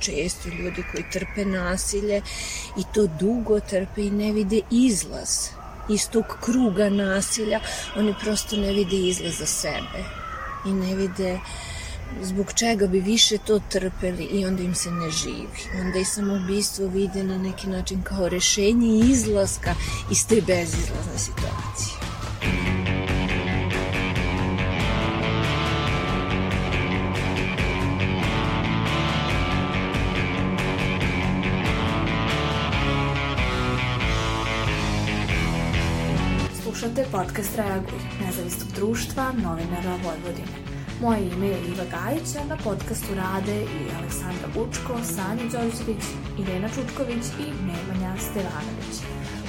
često ljudi koji trpe nasilje i to dugo trpe i ne vide izlaz iz tog kruga nasilja, oni prosto ne vide izlaz za sebe i ne vide zbog čega bi više to trpeli i onda im se ne živi. Onda i samoubistvo vide na neki način kao rešenje izlaska iz te bezizlazne situacije. Podcast Reaguj, nezavisnog društva novinara Vojvodine. Moje ime je Iva Gajić, a na podcastu rade i Aleksandra Bučko, Sanja Đorđević, Irena Čutković i Nemanja Stevanović.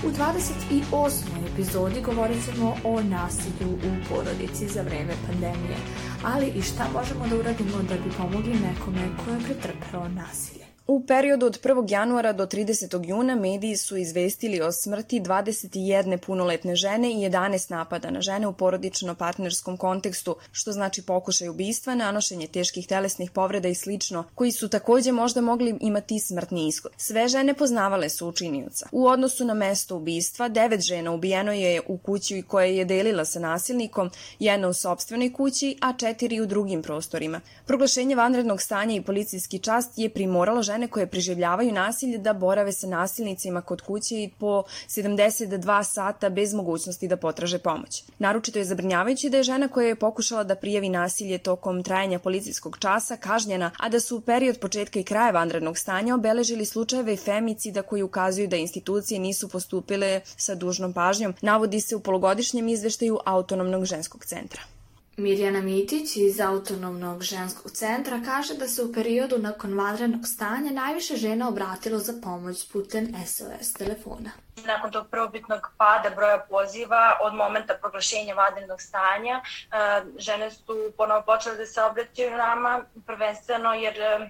U 28. epizodi govorit ćemo o nasilju u porodici za vreme pandemije, ali i šta možemo da uradimo da bi pomogli nekome ko je pretrpeo nasilje. U periodu od 1. januara do 30. juna mediji su izvestili o smrti 21 punoletne žene i 11 napada na žene u porodično-partnerskom kontekstu, što znači pokušaj ubistva, nanošenje teških telesnih povreda i slično, koji su takođe možda mogli imati smrtni ishod. Sve žene poznavale su učinioca. U odnosu na mesto ubistva, devet žena ubijeno je u kući koje je delila sa nasilnikom, jedna u sobstvenoj kući, a četiri u drugim prostorima. Proglašenje vanrednog stanja i policijski čast je primoralo žene koje preživljavaju nasilje da borave sa nasilnicima kod kuće i po 72 sata bez mogućnosti da potraže pomoć. Naročito je zabrinjavajući da je žena koja je pokušala da prijavi nasilje tokom trajanja policijskog časa kažnjena, a da su u period početka i kraja vanrednog stanja obeležili slučajeve femicida koji ukazuju da institucije nisu postupile sa dužnom pažnjom, navodi se u polugodišnjem izveštaju Autonomnog ženskog centra. Mirjana Mitić iz Autonomnog ženskog centra kaže da se u periodu nakon vanrednog stanja najviše žena obratilo za pomoć putem SOS telefona. Nakon tog prvobitnog pada broja poziva od momenta proglašenja vanrednog stanja, e, žene su ponovo počele da se obraćaju nama, prvenstveno jer e,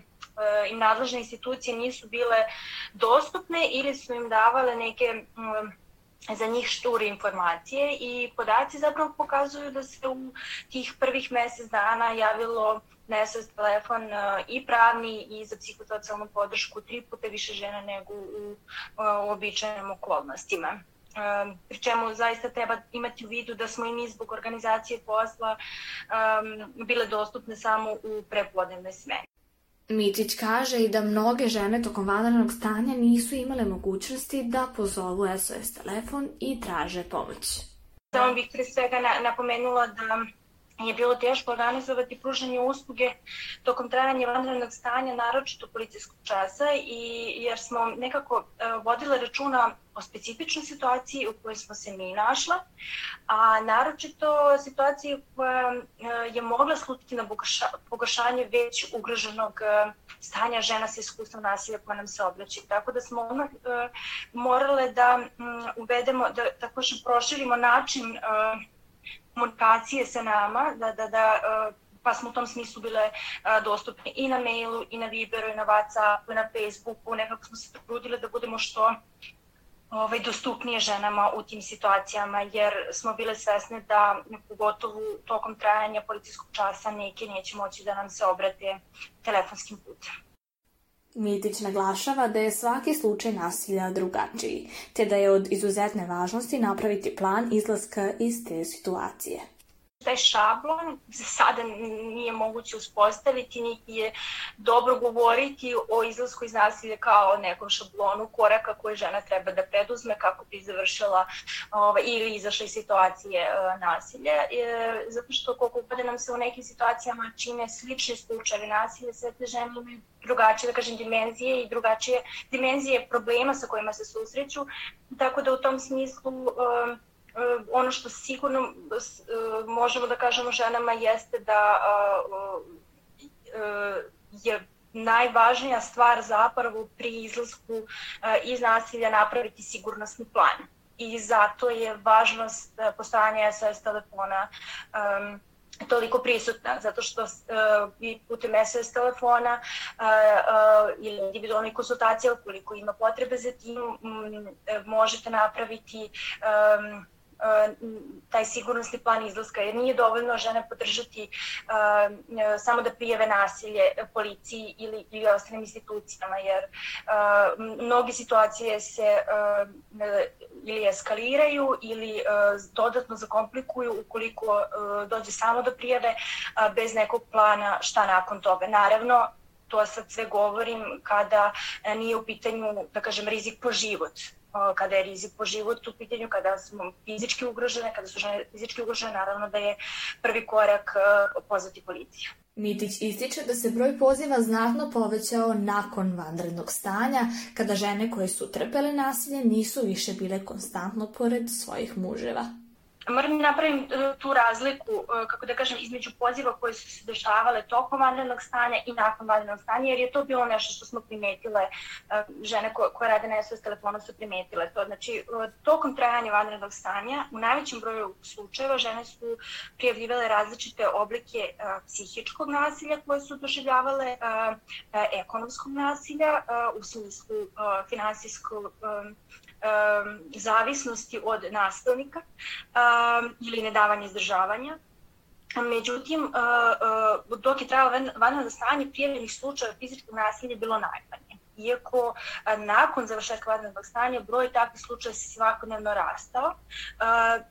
im nadležne institucije nisu bile dostupne ili su im davale neke za njih šturi informacije i podaci zapravo pokazuju da se u tih prvih mesec dana javilo na SOS telefon e, i pravni i za psihosocijalnu podršku tri puta više žena nego u, u običajnim okolnostima. E, pri čemu zaista treba imati u vidu da smo i mi zbog organizacije posla bile dostupne samo u prepodnevnoj smeni. Mitić kaže i da mnoge žene tokom vanrednog stanja nisu imale mogućnosti da pozovu SOS telefon i traže pomoć. Samo bih pre svega napomenula da je bilo teško organizovati pružanje usluge tokom trajanja vanrednog stanja, naročito policijskog časa, i, jer smo nekako uh, vodile računa o specifičnoj situaciji u kojoj smo se mi našla, a naročito situaciji koja uh, je mogla slutiti na pogoršanje već ugroženog uh, stanja žena sa iskustvom nasilja koja nam se obraća. Tako da smo odmah morale da uvedemo, da tako što proširimo način komunikacije sa nama, da, da, da, e, pa smo u tom smislu bile e, dostupne i na mailu, i na Viberu, i na Whatsappu, i na Facebooku, nekako smo se trudile da budemo što ovaj, dostupnije ženama u tim situacijama, jer smo bile svesne da pogotovo tokom trajanja policijskog časa neke neće moći da nam se obrate telefonskim putem. Mitić naglašava da je svaki slučaj nasilja drugačiji, te da je od izuzetne važnosti napraviti plan izlaska iz te situacije taj šablon za sada nije moguće uspostaviti, niti je dobro govoriti o izlasku iz nasilja kao o nekom šablonu koraka koje žena treba da preduzme kako bi završila ovaj, ili izašla iz situacije uh, nasilja. Zato što koliko god nam se u nekim situacijama čine slični slučajevi nasilja, sve te žene imaju drugačije, da kažem, dimenzije i drugačije dimenzije problema sa kojima se susreću, tako da u tom smislu Uh, ono što sigurno uh, možemo da kažemo ženama jeste da uh, je najvažnija stvar zapravo pri izlasku iz nasilja napraviti sigurnosni plan. I zato je važnost postojanja SOS telefona toliko prisutna, zato što uh, i putem SOS telefona uh, uh, ili individualne konsultacije, ukoliko ima potrebe za tim, um, možete napraviti um, taj sigurnosni plan izlaska, jer nije dovoljno žene podržati uh, samo da prijeve nasilje policiji ili, ili ostalim institucijama, jer mnoge situacije se ili eskaliraju ili dodatno zakomplikuju ukoliko dođe samo do prijeve uh, bez nekog plana šta nakon toga. Naravno, to sad sve govorim kada nije u pitanju, da kažem, rizik po život kada je rizik po život u pitanju, kada smo fizički ugrožene, kada su žene fizički ugrožene, naravno da je prvi korak pozvati policiju. Mitić ističe da se broj poziva znatno povećao nakon vanrednog stanja, kada žene koje su trpele nasilje nisu više bile konstantno pored svojih muževa moram da napravim e, tu razliku, e, kako da kažem, između poziva koje su se dešavale tokom vanrednog stanja i nakon vanrednog stanja, jer je to bilo nešto što smo primetile, e, žene koje, koje rade na SOS telefonu su primetile to. Znači, tokom trajanja vanrednog stanja, u najvećem broju slučajeva, žene su prijavljivale različite oblike psihičkog nasilja koje su doživljavale, ekonomskog nasilja, u smislu finansijskog um, zavisnosti od nastavnika um, ili nedavanja izdržavanja. Međutim, uh, uh, dok je trajalo vanredno stanje, prijavljenih slučaja fizičkog nasilja bilo najmanje iako nakon završetka vanrednog stanja broj takvih slučaja se svakodnevno rastao.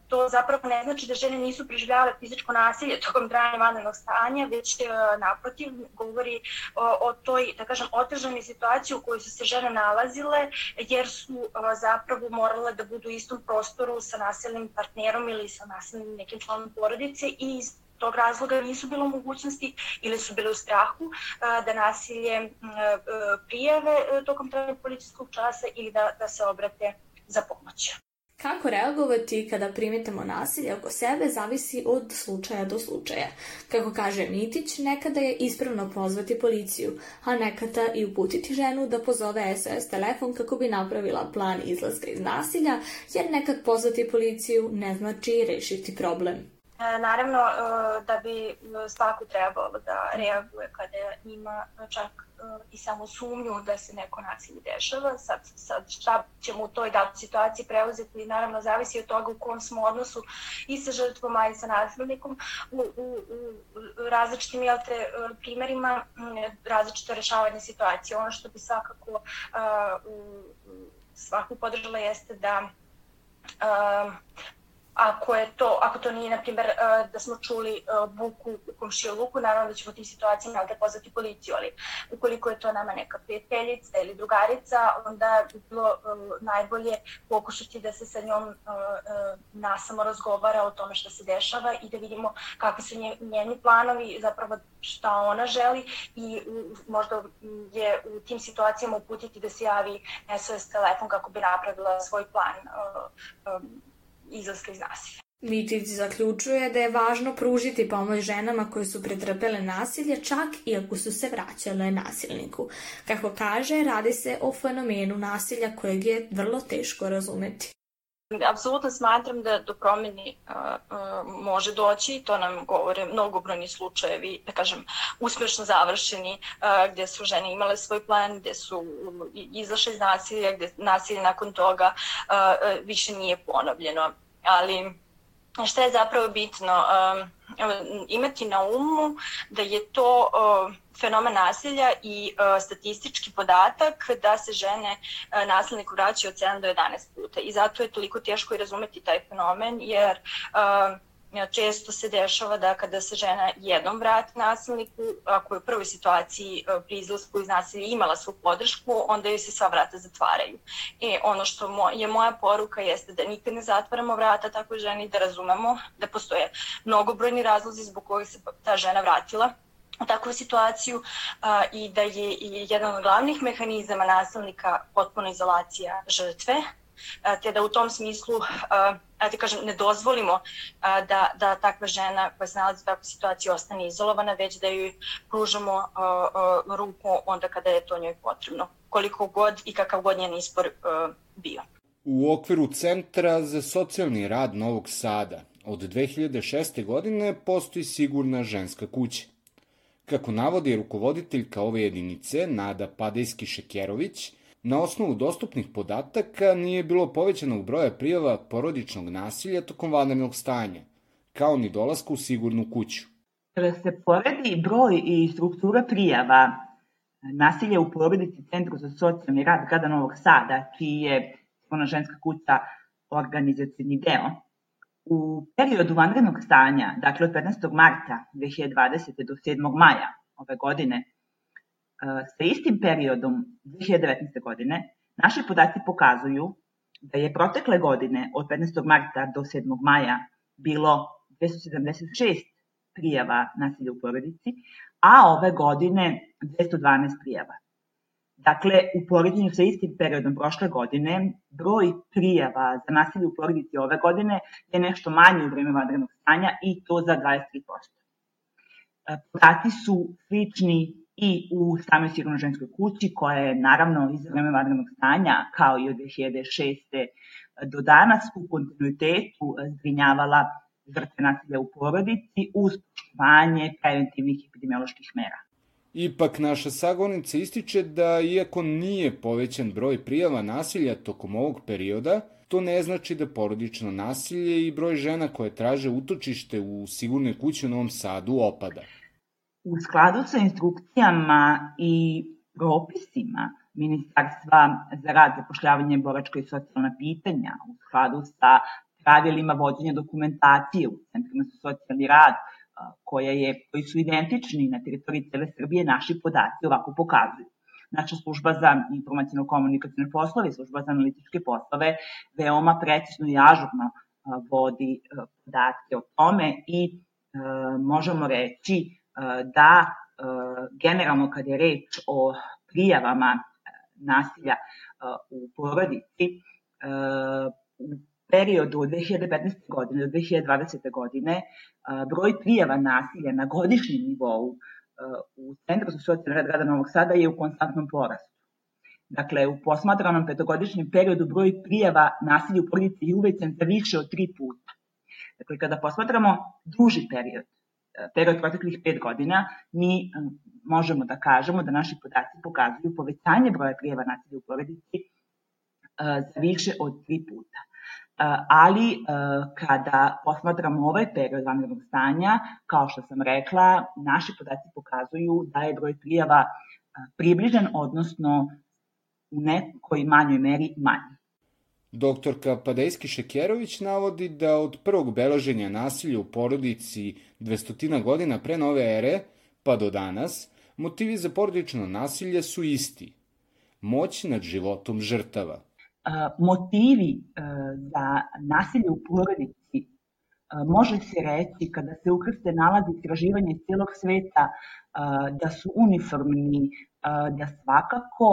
To zapravo ne znači da žene nisu preživljavale fizičko nasilje tokom trajanja vanrednog stanja, već naprotiv govori o, o toj, da kažem, otežanoj situaciji u kojoj su se žene nalazile, jer su zapravo morale da budu u istom prostoru sa nasilnim partnerom ili sa nasilnim nekim članom porodice i tog razloga nisu bilo mogućnosti ili su bile u strahu da nasilje prijave e, tokom trajanja policijskog časa ili da, da se obrate za pomoć. Kako reagovati kada primetamo nasilje oko sebe zavisi od slučaja do slučaja. Kako kaže Mitić, nekada je ispravno pozvati policiju, a nekada i uputiti ženu da pozove SOS telefon kako bi napravila plan izlaska iz nasilja, jer nekad pozvati policiju ne znači rešiti problem. E, naravno e, da bi svako trebalo da reaguje kada ima čak e, i samo sumnju da se neko nasilje dešava. Sad, sad šta ćemo u toj datoj situaciji preuzeti naravno zavisi od toga u kom smo odnosu i sa žrtvom, a i sa nasilnikom. U, u, u različitim jel te, primerima različito rešavanje situacije. Ono što bi svakako uh, svaku podržala jeste da uh, ako je to, ako to nije, na primjer, e, da smo čuli e, buku u komšiluku, naravno da ćemo u tim situacijama da pozvati policiju, ali ukoliko je to nama neka prijateljica ili drugarica, onda bi bilo e, najbolje pokušati da se sa njom nasamo razgovara o tome što se dešava i da vidimo kakvi su njeni planovi, zapravo šta ona želi i možda je u tim situacijama uputiti da se javi SOS telefon kako bi napravila svoj plan izlaska iz nasilja. Mitić zaključuje da je važno pružiti pomoć ženama koje su pretrpele nasilje čak i ako su se vraćale nasilniku. Kako kaže, radi se o fenomenu nasilja kojeg je vrlo teško razumeti. Apsolutno smatram da do promjeni uh, može doći, to nam govore mnogobrojni slučajevi, da kažem, uspješno završeni, uh, gdje su žene imale svoj plan, gdje su izašle iz nasilja, gdje nasilje nakon toga uh, više nije ponovljeno. Ali šta je zapravo bitno? Um, imati na umu da je to uh, fenomen nasilja i uh, statistički podatak da se žene uh, nasilniku vraćaju od 7 do 11 puta i zato je toliko teško i razumeti taj fenomen jer uh, često se dešava da kada se žena jednom vrati nasilniku, ako je u prvoj situaciji e, pri izlasku iz nasilja imala svu podršku, onda joj se sva vrata zatvaraju. E, ono što je moja poruka jeste da nikad ne zatvaramo vrata takvoj ženi, da razumemo da postoje mnogobrojni razlozi zbog kojih se ta žena vratila takvu situaciju a, i da je i jedan od glavnih mehanizama nasilnika potpuno izolacija žrtve, te da u tom smislu, da kažem, ne dozvolimo da, da takva žena koja se nalazi u takvoj situaciji ostane izolovana, već da joj pružamo ruku onda kada je to njoj potrebno, koliko god i kakav god njen ispor bio. U okviru Centra za socijalni rad Novog Sada od 2006. godine postoji sigurna ženska kuća. Kako navodi rukovoditeljka ove jedinice, Nada Padejski-Šekerović, Na osnovu dostupnih podataka nije bilo povećanog broja prijava porodičnog nasilja tokom vanrednog stanja, kao ni dolaska u sigurnu kuću. Kada se poredi broj i struktura prijava nasilja u porodici Centru za socijalni rad grada Novog Sada, čiji je ona ženska kuća organizacijni deo, u periodu vanrednog stanja, dakle od 15. marta 2020. do 7. maja ove godine, sa istim periodom 2019. godine, naši podaci pokazuju da je protekle godine od 15. marta do 7. maja bilo 276 prijava nasilja u porodici, a ove godine 212 prijava. Dakle, u poređenju sa istim periodom prošle godine, broj prijava za nasilje u porodici ove godine je nešto manji u vreme vanrednog stanja i to za 23%. Podaci su slični i u samoj sigurno ženskoj kući, koja je naravno iz vreme vanrednog stanja, kao i od 2006. do danas, u kontinuitetu zgrinjavala žrtve nasilja u porodici uz poštovanje preventivnih epidemioloških mera. Ipak naša sagovornica ističe da iako nije povećan broj prijava nasilja tokom ovog perioda, to ne znači da porodično nasilje i broj žena koje traže utočište u sigurnoj kući u Novom Sadu opada. U skladu sa instrukcijama i propisima Ministarstva za rad, zapošljavanje, boračka i socijalna pitanja, u skladu sa pravilima vođenja dokumentacije u Centrima za socijalni rad, koja je, koji su identični na teritoriji cele Srbije, naši podaci ovako pokazuju. Naša služba za informacijno-komunikacijne poslove služba za analitičke poslove veoma precizno i ažurno vodi podatke o tome i možemo reći da generalno kad je reč o prijavama nasilja u porodici, periodu od 2015. godine do 2020. godine broj prijava nasilja na godišnjem nivou u Centru za socijalni rad grada Novog Sada je u konstantnom porastu. Dakle, u posmatranom petogodišnjem periodu broj prijava nasilja u porodici je uvećan za više od tri puta. Dakle, kada posmatramo duži period, period proteklih pet godina, mi možemo da kažemo da naši podaci pokazuju povećanje broja prijeva nasilja u porodici za više od tri puta. Ali kada posmatramo ovaj period vanrednog stanja, kao što sam rekla, naši podaci pokazuju da je broj prijava približen, odnosno u nekoj manjoj meri manji. Doktorka Padejski Šekerović navodi da od prvog beleženja nasilja u porodici dvestotina godina pre nove ere, pa do danas, motivi za porodično nasilje su isti. Moć nad životom žrtava. Motivi za nasilje u porodici. Može se reći kada se ukrste nalazi istraživanja iz celog sveta da su uniformni, da svakako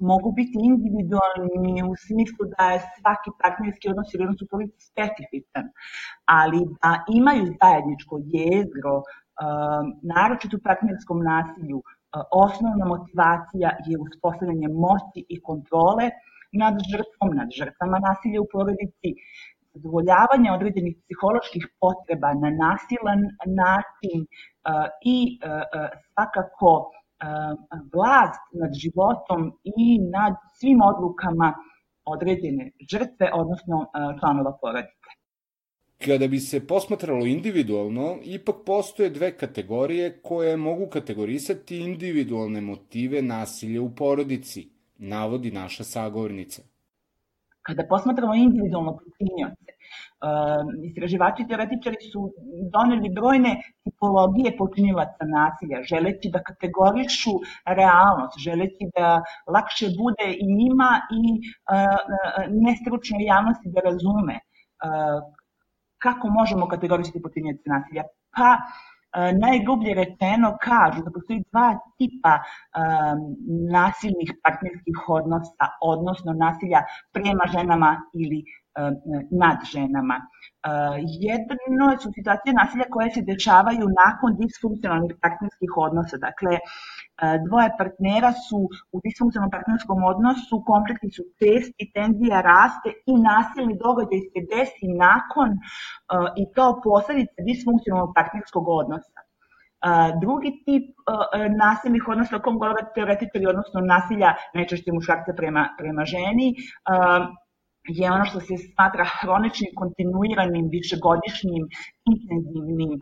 mogu biti individualni u smislu da je svaki partnerski odnos ili odnos u porodici specifičan, ali da imaju zajedničko jezgro, naročito u partnerskom nasilju, osnovna motivacija je uspostavljanje moći i kontrole nad žrtvom, nad žrtvama nasilja u porodici, zadovoljavanje određenih psiholoških potreba na nasilan način i svakako vlast nad životom i nad svim odlukama određene žrtve, odnosno članova porodice. Kada bi se posmatralo individualno, ipak postoje dve kategorije koje mogu kategorisati individualne motive nasilja u porodici, navodi naša sagovornica. Kada posmatramo individualno počinioce, istraživači teoretičari su doneli brojne tipologije počinilaca nasilja, želeći da kategorišu realnost, želeći da lakše bude i njima i nestručnoj javnosti da razume kako možemo kategorisati počinioce nasilja. Pa, najgrublje rečeno kažu da postoji dva tipa um, nasilnih partnerskih odnosa, odnosno nasilja prema ženama ili nad ženama. Uh, jedno su situacije nasilja koje se dešavaju nakon disfunkcionalnih partnerskih odnosa, dakle dvoje partnera su u disfunkcionalnom partnerskom odnosu, konflikti su česti, tenzija raste i nasilni događaj se desi nakon i to posledice disfunkcionalnog partnerskog odnosa. drugi tip nasilnih odnosa o kom govore teoretičari, odnosno nasilja najčešće muškarca prema, prema ženi, je ono što se smatra hroničnim, kontinuiranim, višegodišnjim, intenzivnim uh,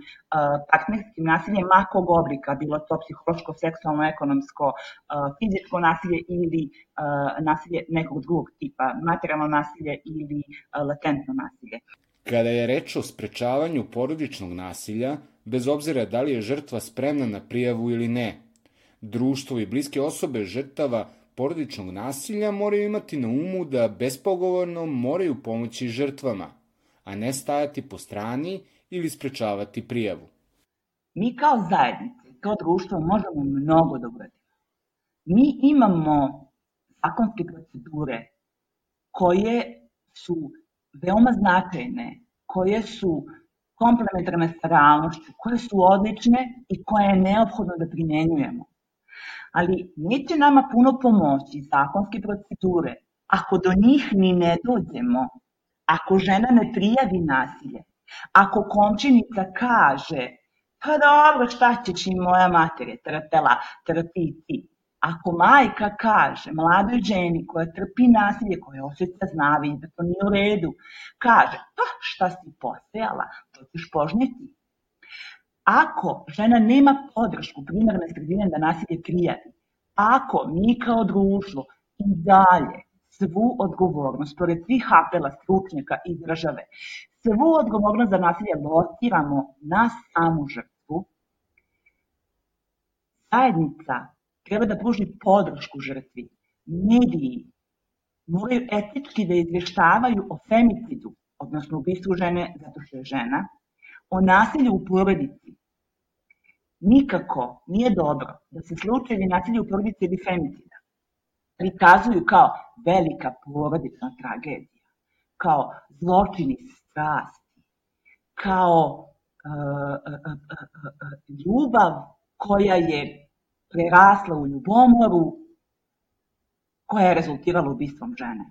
partnerskim nasiljem makog oblika, bilo to psihološko, seksualno, ekonomsko, uh, fizičko nasilje ili uh, nasilje nekog drugog tipa, materijalno nasilje ili latentno nasilje. Kada je reč o sprečavanju porodičnog nasilja, bez obzira da li je žrtva spremna na prijavu ili ne, društvo i bliske osobe žrtava porodičnog nasilja moraju imati na umu da bespogovorno moraju pomoći žrtvama, a ne stajati po strani ili sprečavati prijavu. Mi kao zajednice, kao društvo možemo mnogo da uradimo. Mi imamo zakonske procedure koje su veoma značajne, koje su komplementarne sa realnošću, koje su odlične i koje je neophodno da primenjujemo ali neće nama puno pomoći zakonske procedure ako do njih ni ne dođemo, ako žena ne prijavi nasilje, ako komčinica kaže pa dobro šta ćeš i moja mater je trpela, trpi ti. Ako majka kaže mladoj ženi koja trpi nasilje, koja osjeća znavi da to nije u redu, kaže pa šta si posejala, to ćeš požnjeti. Ako žena nema podršku primarne sredine da nasilje prijavi, ako mi kao društvo i dalje svu odgovornost, pored svih apela stručnjaka i države, svu odgovornost za nasilje lociramo na samu žrtvu, zajednica treba da pruži podršku žrtvi. Mediji moraju etički da izveštavaju o femicidu, odnosno ubistvu žene zato što je žena, o nasilju u porodici, Nikako nije dobro da se slučajevi nasilja u porodici ili femicida prikazuju kao velika porodična tragedija, kao zločini strasti, kao uh, uh, uh, ljubav koja je prerasla u ljubomoru, koja je rezultirala ubistvom žene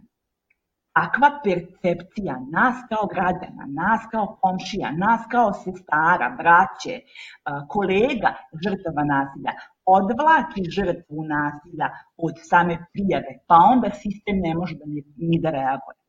takva percepcija nas kao građana, nas kao komšija, nas kao sestara, braće, kolega žrtava nasilja, odvlači žrtvu nasilja od same prijave, pa onda sistem ne može da ni da reaguje.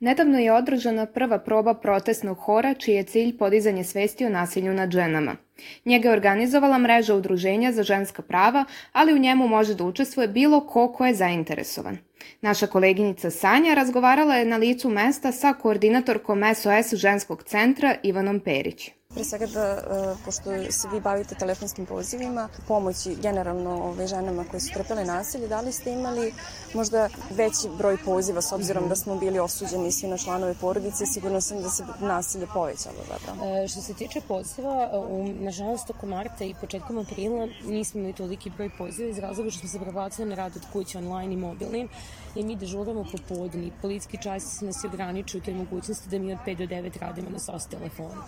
Nedavno je održana prva proba protestnog hora čiji je cilj podizanje svesti o nasilju nad ženama. Njega je organizovala mreža udruženja za ženska prava, ali u njemu može da učestvuje bilo ko ko je zainteresovan. Naša koleginica Sanja razgovarala je na licu mesta sa koordinatorkom SOS ženskog centra Ivanom Perić. Pre svega da, e, pošto se vi bavite telefonskim pozivima, pomoći generalno ove ženama koje su trpele nasilje, da li ste imali možda veći broj poziva s obzirom da smo bili osuđeni svi na članove porodice, sigurno sam da se nasilje povećalo zapravo. E, što se tiče poziva, u, nažalost toko marta i početkom aprila nismo imali toliki broj poziva iz razloga što smo se prebacili na rad od kuće online i mobilnim i mi dežuramo popodni. Policijski čas nas je ograničio u toj mogućnosti da mi od 5 do 9 radimo na SOS telefonu.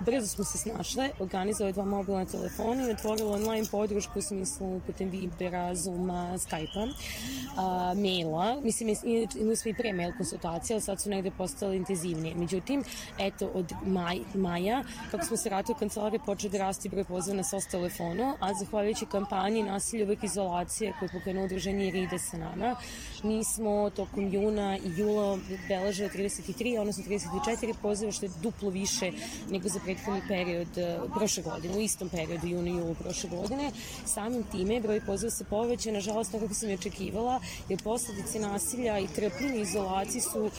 Brzo smo se snašle, organizovali dva mobilna telefona i otvorili online podršku u smislu putem Vibera, Zooma, Skype-a, maila. Mislim, imali smo i pre mail konsultacije, ali sad su negde postale intenzivnije. Međutim, eto, od maj, maja, kako smo se vratili u kancelariju, počeo da rasti broj poziva na SOS telefonu, a zahvaljujući kampanji nasilja uvek izolacije koje pokrenuo udruženje Ride sa nama, mi smo tokom juna i jula beležili 33, odnosno 34 poziva, što je duplo više nego za prethodni period e, prošle godine, u istom periodu, junu i julu prošle godine. Samim time broj poziva se poveća, nažalost, tako kako sam je očekivala, jer posledice nasilja i trpljenje izolaciji su uh,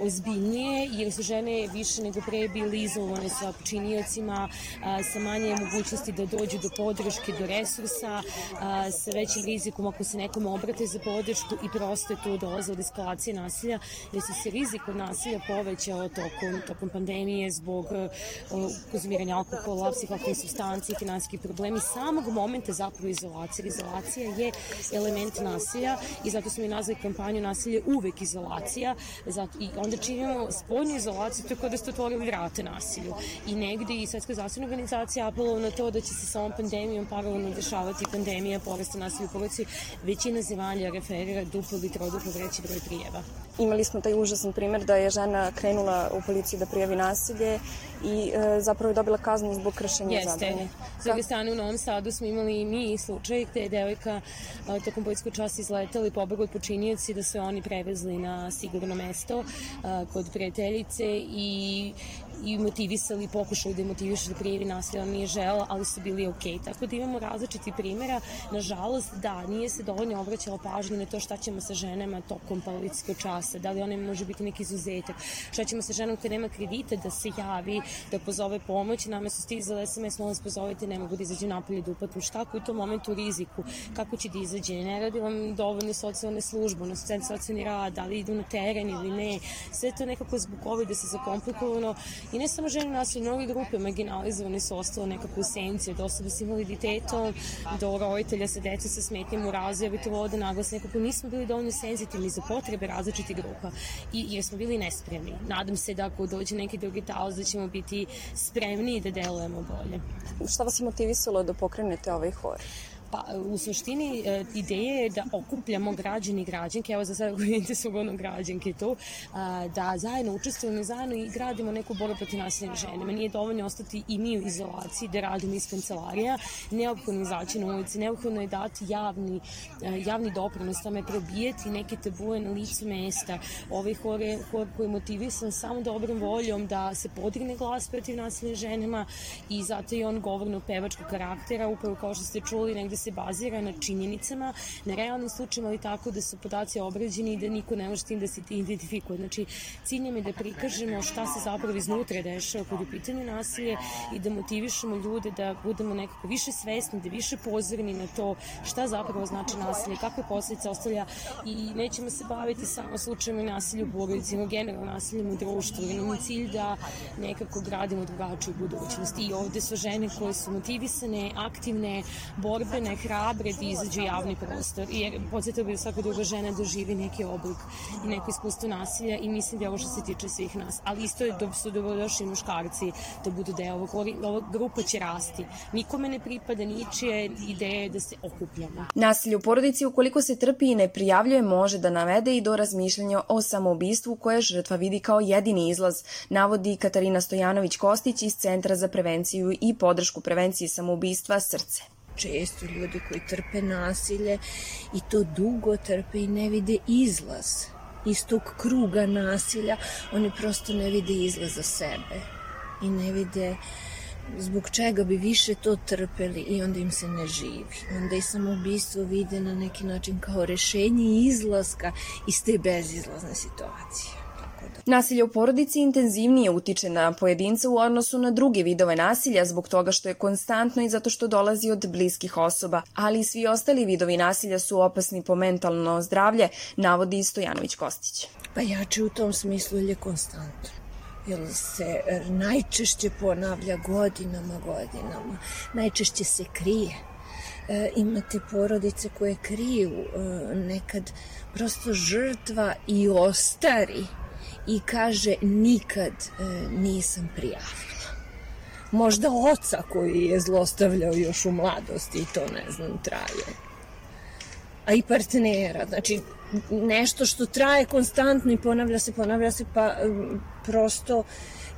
ozbiljnije, jer su žene više nego pre bili izolovane sa počinijacima, uh, sa manje mogućnosti da dođu do podrške, do resursa, sa većim rizikom ako se nekome obrate za podršku i je tu dolaze od eskalacije nasilja, jer se se rizik od nasilja povećao tokom, tokom pandemije zbog uh, konzumiranja alkohola, psihoaktivnih substanci, finansijskih problemi, samog momenta zapravo izolacije. Izolacija je element nasilja i zato smo i nazvali kampanju nasilje uvek izolacija zato, i onda činimo spoljnu izolaciju tako da ste otvorili vrate nasilju. I negde i Svetska zdravstvena organizacija apelovao na to da će se sa ovom pandemijom paralelno dešavati pandemija porasta nasilja u porodici. Većina zemalja referira duplo ili troduplo veći broj prijeva. Imali smo taj užasan primer da je žena krenula u policiju da prijavi nasilje i e, zapravo je dobila kaznu zbog kršenja Jeste. zabrane. S druge strane, u Novom Sadu smo imali i mi slučaj gde je devojka a, tokom policijskog časa izletela i pobegla od počinioci da su je oni prevezli na sigurno mesto a, kod prijateljice i i motivisali, pokušali da je motivišu da prijevi nasilje, ona nije žela, ali su bili ok. Tako da imamo različiti primjera. Nažalost, da, nije se dovoljno obraćala pažnje na to šta ćemo sa ženama tokom policijskog časa, da li one može biti neki izuzetak, šta ćemo sa ženom koja nema kredita da se javi, da pozove pomoć, nama su stizale SMS, molim vas pozovite, ne mogu da izađu napolje da upatnu, šta ako je u tom momentu u riziku, kako će da izađe, ne radi vam dovoljno socijalne službe, ono socijalni rad, da li idu na teren ili ne, sve to nekako zbog ovih da se zakomplikovano i ne samo žene nasilje, mnogi grupe marginalizovane su ostale nekako u senci od osoba s invaliditetom do roditelja sa deca sa smetnjama u razvoju, ja bih to volila da naglas, nekako nismo bili dovoljno senzitivni za potrebe različitih grupa i jer smo bili nespremni. Nadam se da ako dođe neki drugi taoz da ćemo biti spremni i da delujemo bolje. Šta vas je motivisalo da pokrenete ovaj hor? Pa, u suštini, e, ideja je da okupljamo građani i građanke, evo za sada vidite su ono građanke tu, da zajedno učestvujemo i zajedno i gradimo neku borbu protiv nasilja na ženama. Nije dovoljno ostati i mi u izolaciji da radimo iz kancelarija, neophodno izaći na ulici, neophodno je dati javni, e, javni doprinos, tome probijeti neke tabuje na licu mesta. Ovaj hor je hor koji motivisan samo dobrom voljom da se podigne glas protiv nasilja na ženama i zato je on govorno pevačkog karaktera, upravo kao što ste čuli, negde se bazira na činjenicama, na realnim slučajima, ali tako da su podaci obrađeni i da niko ne može tim da se identifikuje. Znači, cilj nam je da prikažemo šta se zapravo iznutra dešava kod u pitanju nasilje i da motivišemo ljude da budemo nekako više svesni, da više pozorni na to šta zapravo znači nasilje, kakve posledice ostavlja i nećemo se baviti samo slučajima nasilja u porodici, nego generalno nasiljem u društvu, jer nam je cilj da nekako gradimo drugačiju budućnost. I ovde su žene koje su motivisane, aktivne, borbene, hrabre da izađu javni prostor. Jer podsjetio bi da svaka druga žena doživi neki oblik i neko iskustvo nasilja i mislim da je ovo što se tiče svih nas. Ali isto je da su dobrodošli muškarci da budu deo ovog. Ova grupa će rasti. Nikome ne pripada ničije ideje da se okupljamo. Nasilje u porodici ukoliko se trpi i ne prijavljuje može da navede i do razmišljanja o samoubistvu koje žrtva vidi kao jedini izlaz, navodi Katarina Stojanović-Kostić iz Centra za prevenciju i podršku prevenciji samoubistva Srce često ljudi koji trpe nasilje i to dugo trpe i ne vide izlaz iz tog kruga nasilja, oni prosto ne vide izlaz za sebe i ne vide zbog čega bi više to trpeli i onda im se ne živi. Onda i samoubistvo vide na neki način kao rešenje izlaska iz te bezizlazne situacije. Nasilje u porodici intenzivnije utiče na pojedinca u odnosu na druge vidove nasilja zbog toga što je konstantno i zato što dolazi od bliskih osoba, ali i svi ostali vidovi nasilja su opasni po mentalno zdravlje, navodi Stojanović Kostić. Pa jače u tom smislu je konstantno jer se najčešće ponavlja godinama, godinama. Najčešće se krije. E, imate porodice koje kriju e, nekad prosto žrtva i ostari i kaže nikad e, nisam prijavila. Možda oca koji je zlostavljao još u mladosti i to ne znam traje. A i partnera, znači nešto što traje konstantno i ponavlja se, ponavlja se, pa prosto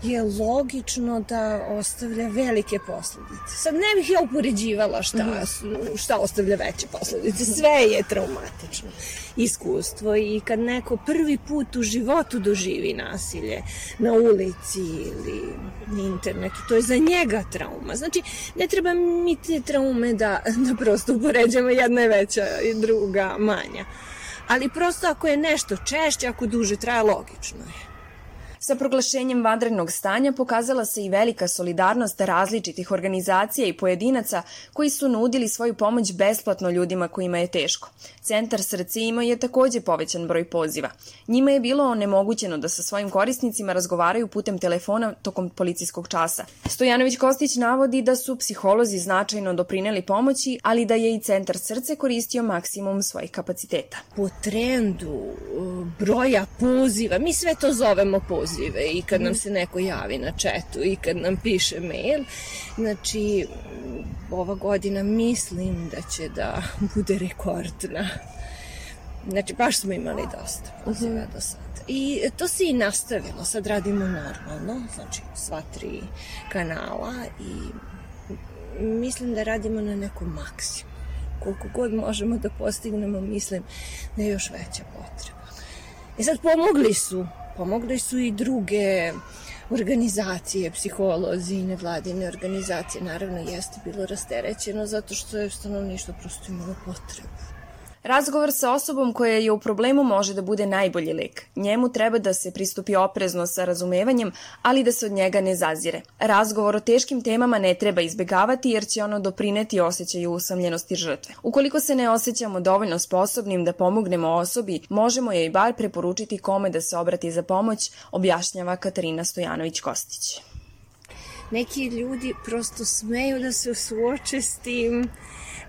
je logično da ostavlja velike posledice. Sad ne bih ja upoređivala šta, mhm. šta ostavlja veće posledice. Sve je traumatično iskustvo i kad neko prvi put u životu doživi nasilje na ulici ili na internetu, to je za njega trauma. Znači, ne treba mi te traume da, da prosto upoređamo jedna je veća i druga manja. Ali prosto ako je nešto češće, ako duže traje, logično je. Sa proglašenjem vanrednog stanja pokazala se i velika solidarnost različitih organizacija i pojedinaca koji su nudili svoju pomoć besplatno ljudima kojima je teško. Centar srce imao je takođe povećan broj poziva. Njima je bilo onemogućeno da sa svojim korisnicima razgovaraju putem telefona tokom policijskog časa. Stojanović Kostić navodi da su psiholozi značajno doprineli pomoći, ali da je i Centar srce koristio maksimum svojih kapaciteta. Po trendu broja poziva, mi sve to zovemo poziv, pozive i kad nam se neko javi na četu i kad nam piše mail. Znači, ova godina mislim da će da bude rekordna. Znači, baš smo imali dosta poziva do sada. I to se i nastavilo. Sad radimo normalno, znači sva tri kanala i mislim da radimo na nekom maksimu. Koliko god možemo da postignemo, mislim da je još veća potreba. I sad pomogli su, pomogli su i druge organizacije, psiholozi i nevladine organizacije. Naravno, jeste bilo rasterećeno zato što je stanovništvo prosto imalo potrebu. Razgovor sa osobom koja je u problemu može da bude najbolji lek. Njemu treba da se pristupi oprezno sa razumevanjem, ali da se od njega ne zazire. Razgovor o teškim temama ne treba izbegavati jer će ono doprineti osjećaju usamljenosti žrtve. Ukoliko se ne osjećamo dovoljno sposobnim da pomognemo osobi, možemo joj bar preporučiti kome da se obrati za pomoć, objašnjava Katarina Stojanović-Kostić. Neki ljudi prosto smeju da se suoče s tim,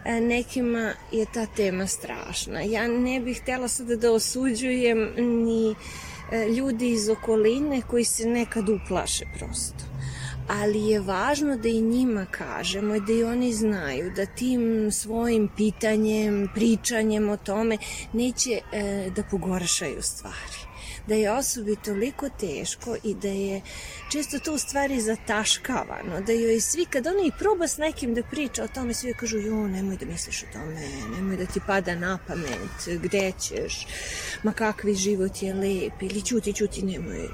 nekima je ta tema strašna. Ja ne bih htjela sada da osuđujem ni e, ljudi iz okoline koji se nekad uplaše prosto. Ali je važno da i njima kažemo i da i oni znaju da tim svojim pitanjem, pričanjem o tome neće e, da pogoršaju stvari da je osobi toliko teško i da je često to u stvari zataškavano, da joj svi, kad ona i proba s nekim da priča o tome, svi kažu, jo, nemoj da misliš o tome, nemoj da ti pada na pamet, gde ćeš, ma kakvi život je lep, ili ćuti, ćuti, nemoj.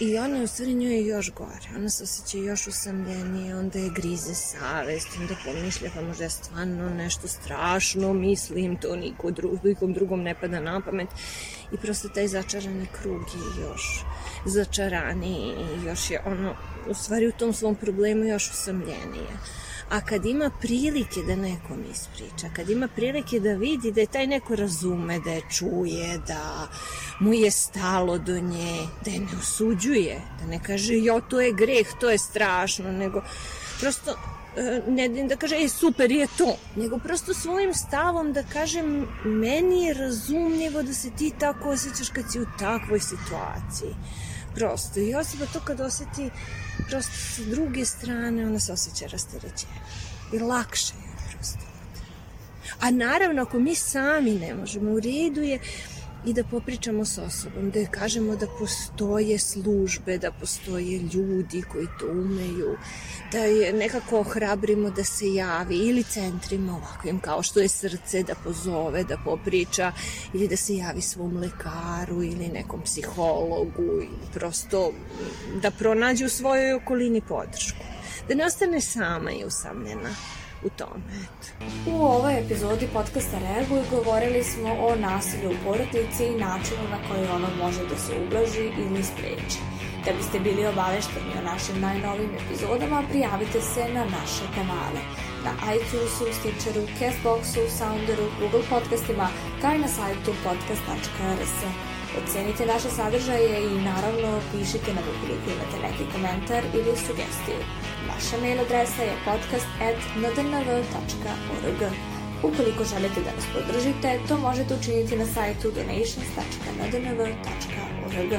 I ona u stvari njoj još gore. Ona se osjeća još usamljenije, onda je grize savest, onda pomišlja pa možda je stvarno nešto strašno, mislim, to niko dru, nikom drugom ne pada na pamet. I prosto taj začarani krug je još začaraniji i još je ono, u stvari u tom svom problemu još usamljenije a kad ima prilike da nekom ispriča, kad ima prilike da vidi da je taj neko razume, da je čuje, da mu je stalo do nje, da je ne osuđuje, da ne kaže jo to je greh, to je strašno, nego prosto e, ne da kaže e super je to, nego prosto svojim stavom da kažem meni je razumljivo da se ti tako osjećaš kad si u takvoj situaciji prosto. I osoba to kad oseti prosto sa druge strane, ona se osjeća rasterećena. I lakše je prosto. A naravno, ako mi sami ne možemo, u redu je i da popričamo s osobom, da kažemo da postoje službe, da postoje ljudi koji to umeju, da je nekako ohrabrimo da se javi ili centrima ovakvim kao što je srce da pozove, da popriča ili da se javi svom lekaru ili nekom psihologu ili prosto da pronađe u svojoj okolini podršku. Da ne ostane sama i usamljena u tome. U ovoj epizodi podcasta Reaguj govorili smo o nasilju u porodici i načinu na koji ono može da se ublaži ili spreči. Da biste bili obavešteni o našim najnovim epizodama, prijavite se na naše kanale na iTunesu, Stitcheru, Castboxu, Sounderu, Google podcastima, kao i na sajtu podcast.rs. Ocenite naše sadržaje i naravno pišite nam ukoliko imate neki komentar ili sugestiju. Naša mail adresa je podcast.ndnv.org. Ukoliko želite da nas podržite, to možete učiniti na sajtu donations.ndnv.org.